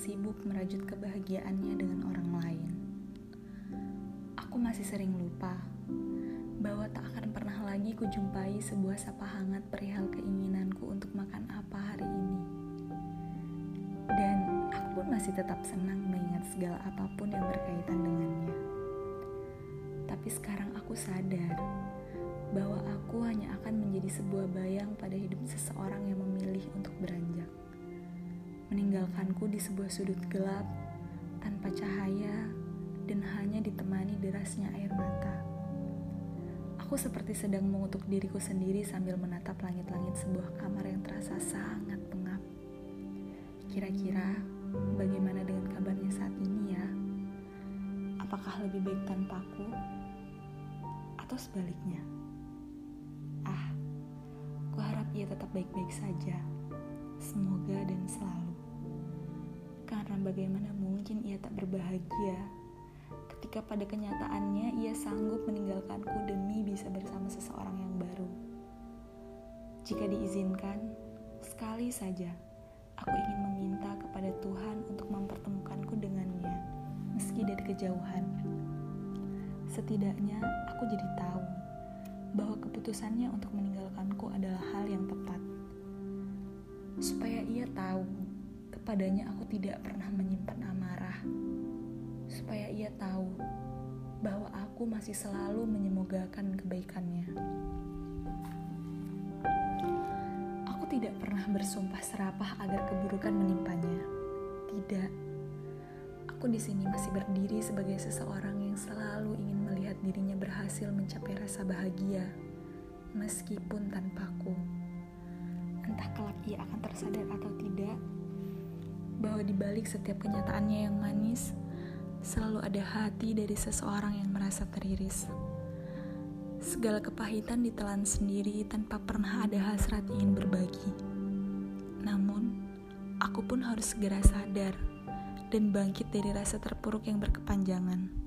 sibuk merajut kebahagiaannya dengan orang lain. Aku masih sering lupa bahwa tak akan pernah lagi kujumpai sebuah sapa hangat perihal keinginanku untuk makan apa hari ini. Dan aku pun masih tetap senang mengingat segala apa pun yang berkaitan dengannya. Tapi sekarang aku sadar bahwa aku hanya akan menjadi sebuah bayang pada hidup seseorang yang memilih untuk. Meninggalkanku di sebuah sudut gelap, tanpa cahaya, dan hanya ditemani derasnya air mata. Aku seperti sedang mengutuk diriku sendiri sambil menatap langit-langit sebuah kamar yang terasa sangat pengap. Kira-kira bagaimana dengan kabarnya saat ini ya? Apakah lebih baik tanpaku? Atau sebaliknya? ia tetap baik-baik saja. Semoga dan selalu. Karena bagaimana mungkin ia tak berbahagia ketika pada kenyataannya ia sanggup meninggalkanku demi bisa bersama seseorang yang baru. Jika diizinkan, sekali saja aku ingin meminta kepada Tuhan untuk mempertemukanku dengannya, meski dari kejauhan. Setidaknya aku jadi tahu bahwa keputusannya untuk meninggalkanku adalah hal yang tepat. Supaya ia tahu kepadanya aku tidak pernah menyimpan amarah. Supaya ia tahu bahwa aku masih selalu menyemogakan kebaikannya. Aku tidak pernah bersumpah serapah agar keburukan menimpanya. Tidak. Aku di sini masih berdiri sebagai seseorang yang selalu ingin melihat dirinya berhasil mencapai rasa bahagia, meskipun tanpaku. Entah kelak ia akan tersadar atau tidak, bahwa di balik setiap kenyataannya yang manis, selalu ada hati dari seseorang yang merasa teriris. Segala kepahitan ditelan sendiri tanpa pernah ada hasrat ingin berbagi. Namun, aku pun harus segera sadar dan bangkit dari rasa terpuruk yang berkepanjangan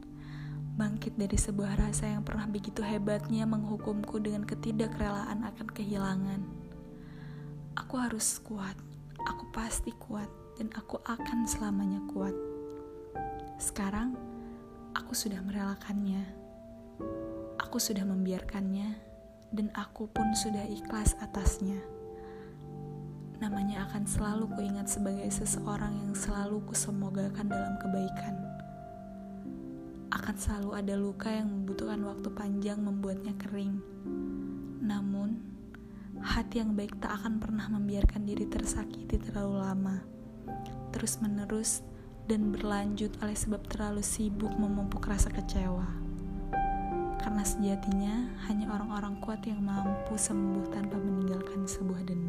bangkit dari sebuah rasa yang pernah begitu hebatnya menghukumku dengan ketidakrelaan akan kehilangan. Aku harus kuat, aku pasti kuat, dan aku akan selamanya kuat. Sekarang, aku sudah merelakannya. Aku sudah membiarkannya, dan aku pun sudah ikhlas atasnya. Namanya akan selalu kuingat sebagai seseorang yang selalu kusemogakan dalam kebaikan akan selalu ada luka yang membutuhkan waktu panjang membuatnya kering. Namun, hati yang baik tak akan pernah membiarkan diri tersakiti terlalu lama, terus-menerus, dan berlanjut oleh sebab terlalu sibuk memupuk rasa kecewa. Karena sejatinya hanya orang-orang kuat yang mampu sembuh tanpa meninggalkan sebuah dendam.